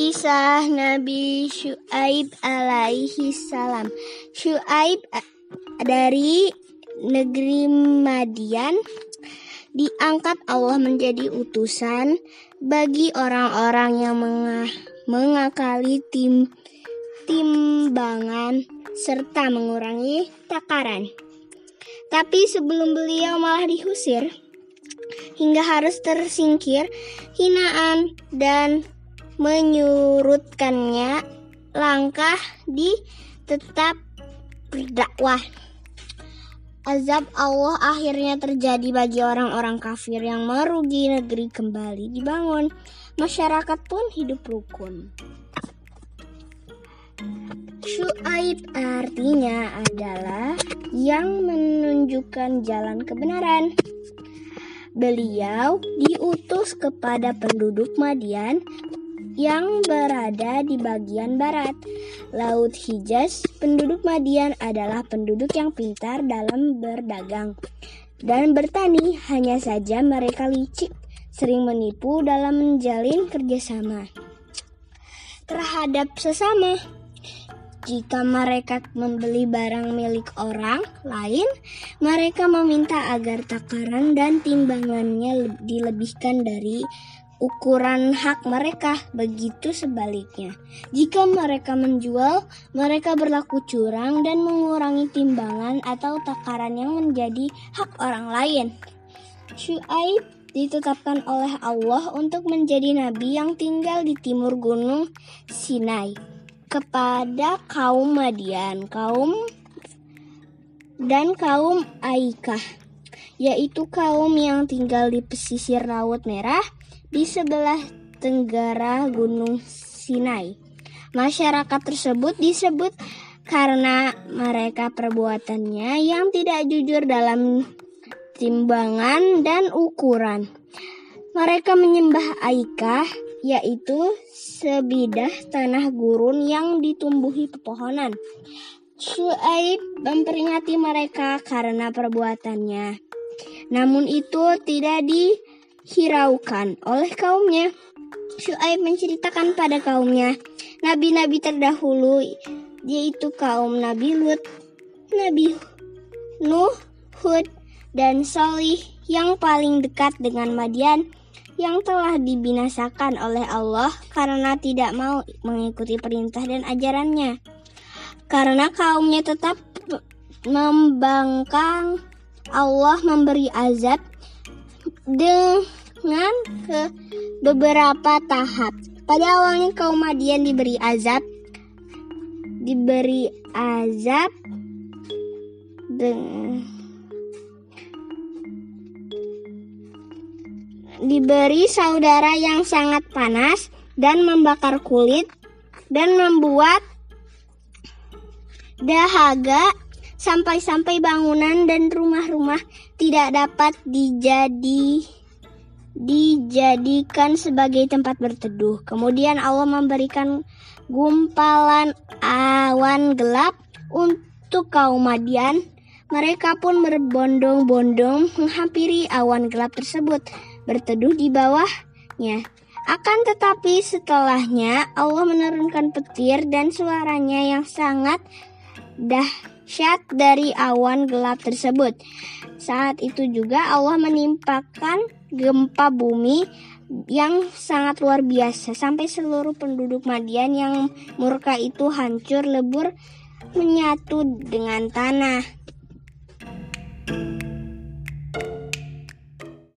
Kisah Nabi Shu'aib alaihi salam. Shu'aib dari negeri Madian diangkat Allah menjadi utusan bagi orang-orang yang mengakali tim timbangan serta mengurangi takaran. Tapi sebelum beliau malah diusir hingga harus tersingkir hinaan dan menyurutkannya langkah di tetap berdakwah. Azab Allah akhirnya terjadi bagi orang-orang kafir yang merugi negeri kembali dibangun. Masyarakat pun hidup rukun. Shu'aib artinya adalah yang menunjukkan jalan kebenaran. Beliau diutus kepada penduduk Madian yang berada di bagian barat. Laut Hijaz, penduduk Madian adalah penduduk yang pintar dalam berdagang dan bertani. Hanya saja mereka licik, sering menipu dalam menjalin kerjasama terhadap sesama. Jika mereka membeli barang milik orang lain, mereka meminta agar takaran dan timbangannya dilebihkan dari ukuran hak mereka. Begitu sebaliknya, jika mereka menjual, mereka berlaku curang dan mengurangi timbangan atau takaran yang menjadi hak orang lain. Shu'aib ditetapkan oleh Allah untuk menjadi nabi yang tinggal di timur gunung Sinai kepada kaum Madian, kaum dan kaum Aikah, yaitu kaum yang tinggal di pesisir Laut Merah di sebelah tenggara Gunung Sinai. Masyarakat tersebut disebut karena mereka perbuatannya yang tidak jujur dalam timbangan dan ukuran. Mereka menyembah Aikah, yaitu sebidah tanah gurun yang ditumbuhi pepohonan. Shu'aib memperingati mereka karena perbuatannya. Namun itu tidak di hiraukan oleh kaumnya. Shu'aib menceritakan pada kaumnya nabi-nabi terdahulu yaitu kaum Nabi Lut, Nabi Nuh, Hud, dan Salih yang paling dekat dengan Madian yang telah dibinasakan oleh Allah karena tidak mau mengikuti perintah dan ajarannya. Karena kaumnya tetap membangkang Allah memberi azab dengan ke beberapa tahap. Pada awalnya kaum Madian diberi azab, diberi azab dengan diberi saudara yang sangat panas dan membakar kulit dan membuat dahaga sampai-sampai bangunan dan rumah-rumah tidak dapat dijadi dijadikan sebagai tempat berteduh. Kemudian Allah memberikan gumpalan awan gelap untuk kaum Madian. Mereka pun berbondong-bondong menghampiri awan gelap tersebut, berteduh di bawahnya. Akan tetapi setelahnya Allah menurunkan petir dan suaranya yang sangat dahsyat dari awan gelap tersebut. Saat itu juga Allah menimpakan gempa bumi yang sangat luar biasa sampai seluruh penduduk Madian yang murka itu hancur lebur menyatu dengan tanah.